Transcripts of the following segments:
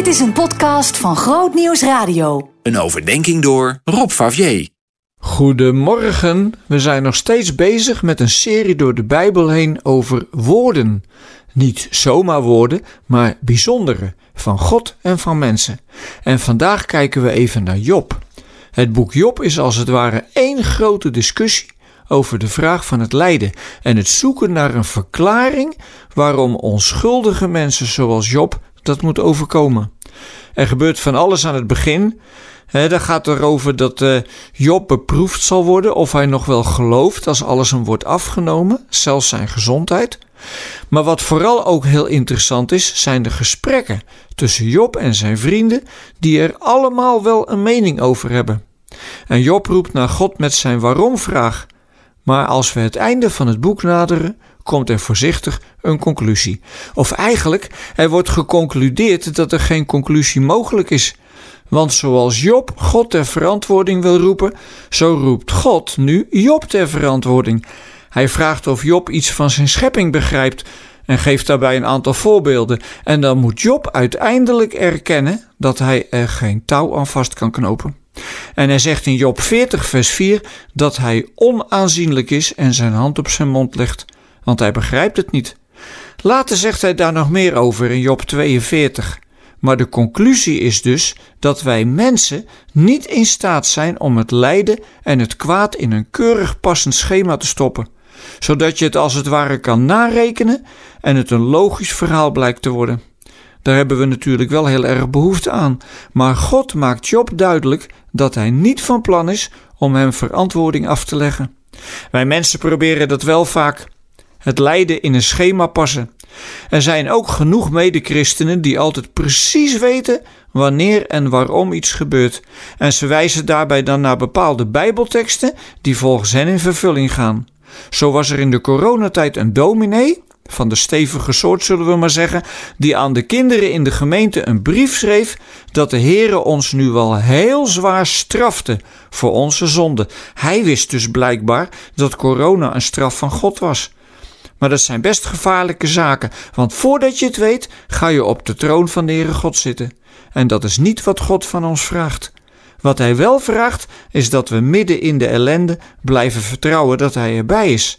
Dit is een podcast van Groot Nieuws Radio. Een overdenking door Rob Favier. Goedemorgen, we zijn nog steeds bezig met een serie door de Bijbel heen over woorden. Niet zomaar woorden, maar bijzondere, van God en van mensen. En vandaag kijken we even naar Job. Het boek Job is als het ware één grote discussie over de vraag van het lijden en het zoeken naar een verklaring waarom onschuldige mensen zoals Job dat moet overkomen. Er gebeurt van alles aan het begin. He, daar gaat erover dat uh, Job beproefd zal worden of hij nog wel gelooft als alles hem wordt afgenomen, zelfs zijn gezondheid. Maar wat vooral ook heel interessant is, zijn de gesprekken tussen Job en zijn vrienden, die er allemaal wel een mening over hebben. En Job roept naar God met zijn waarom-vraag. Maar als we het einde van het boek naderen, komt er voorzichtig een conclusie. Of eigenlijk, er wordt geconcludeerd dat er geen conclusie mogelijk is. Want zoals Job God ter verantwoording wil roepen, zo roept God nu Job ter verantwoording. Hij vraagt of Job iets van zijn schepping begrijpt en geeft daarbij een aantal voorbeelden. En dan moet Job uiteindelijk erkennen dat hij er geen touw aan vast kan knopen. En hij zegt in Job 40, vers 4 dat hij onaanzienlijk is en zijn hand op zijn mond legt, want hij begrijpt het niet. Later zegt hij daar nog meer over in Job 42. Maar de conclusie is dus dat wij mensen niet in staat zijn om het lijden en het kwaad in een keurig passend schema te stoppen, zodat je het als het ware kan narekenen en het een logisch verhaal blijkt te worden. Daar hebben we natuurlijk wel heel erg behoefte aan, maar God maakt Job duidelijk dat hij niet van plan is om hem verantwoording af te leggen. Wij mensen proberen dat wel vaak. Het lijden in een schema passen. Er zijn ook genoeg medechristenen die altijd precies weten wanneer en waarom iets gebeurt. En ze wijzen daarbij dan naar bepaalde Bijbelteksten die volgens hen in vervulling gaan. Zo was er in de coronatijd een dominee van de stevige soort zullen we maar zeggen, die aan de kinderen in de gemeente een brief schreef dat de Heere ons nu wel heel zwaar strafte voor onze zonde. Hij wist dus blijkbaar dat corona een straf van God was. Maar dat zijn best gevaarlijke zaken, want voordat je het weet, ga je op de troon van de Heere God zitten. En dat is niet wat God van ons vraagt. Wat Hij wel vraagt, is dat we midden in de ellende blijven vertrouwen dat Hij erbij is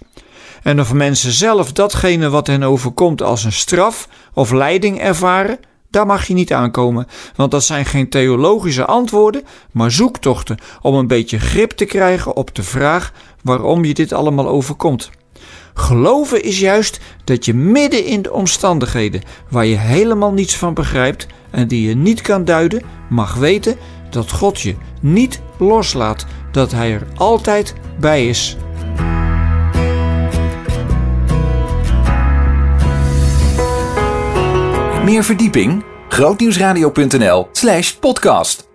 en of mensen zelf datgene wat hen overkomt als een straf of leiding ervaren, daar mag je niet aankomen, want dat zijn geen theologische antwoorden, maar zoektochten om een beetje grip te krijgen op de vraag waarom je dit allemaal overkomt. Geloven is juist dat je midden in de omstandigheden waar je helemaal niets van begrijpt en die je niet kan duiden, mag weten dat God je niet loslaat, dat Hij er altijd bij is. Meer verdieping? grootnieuwsradio.nl slash podcast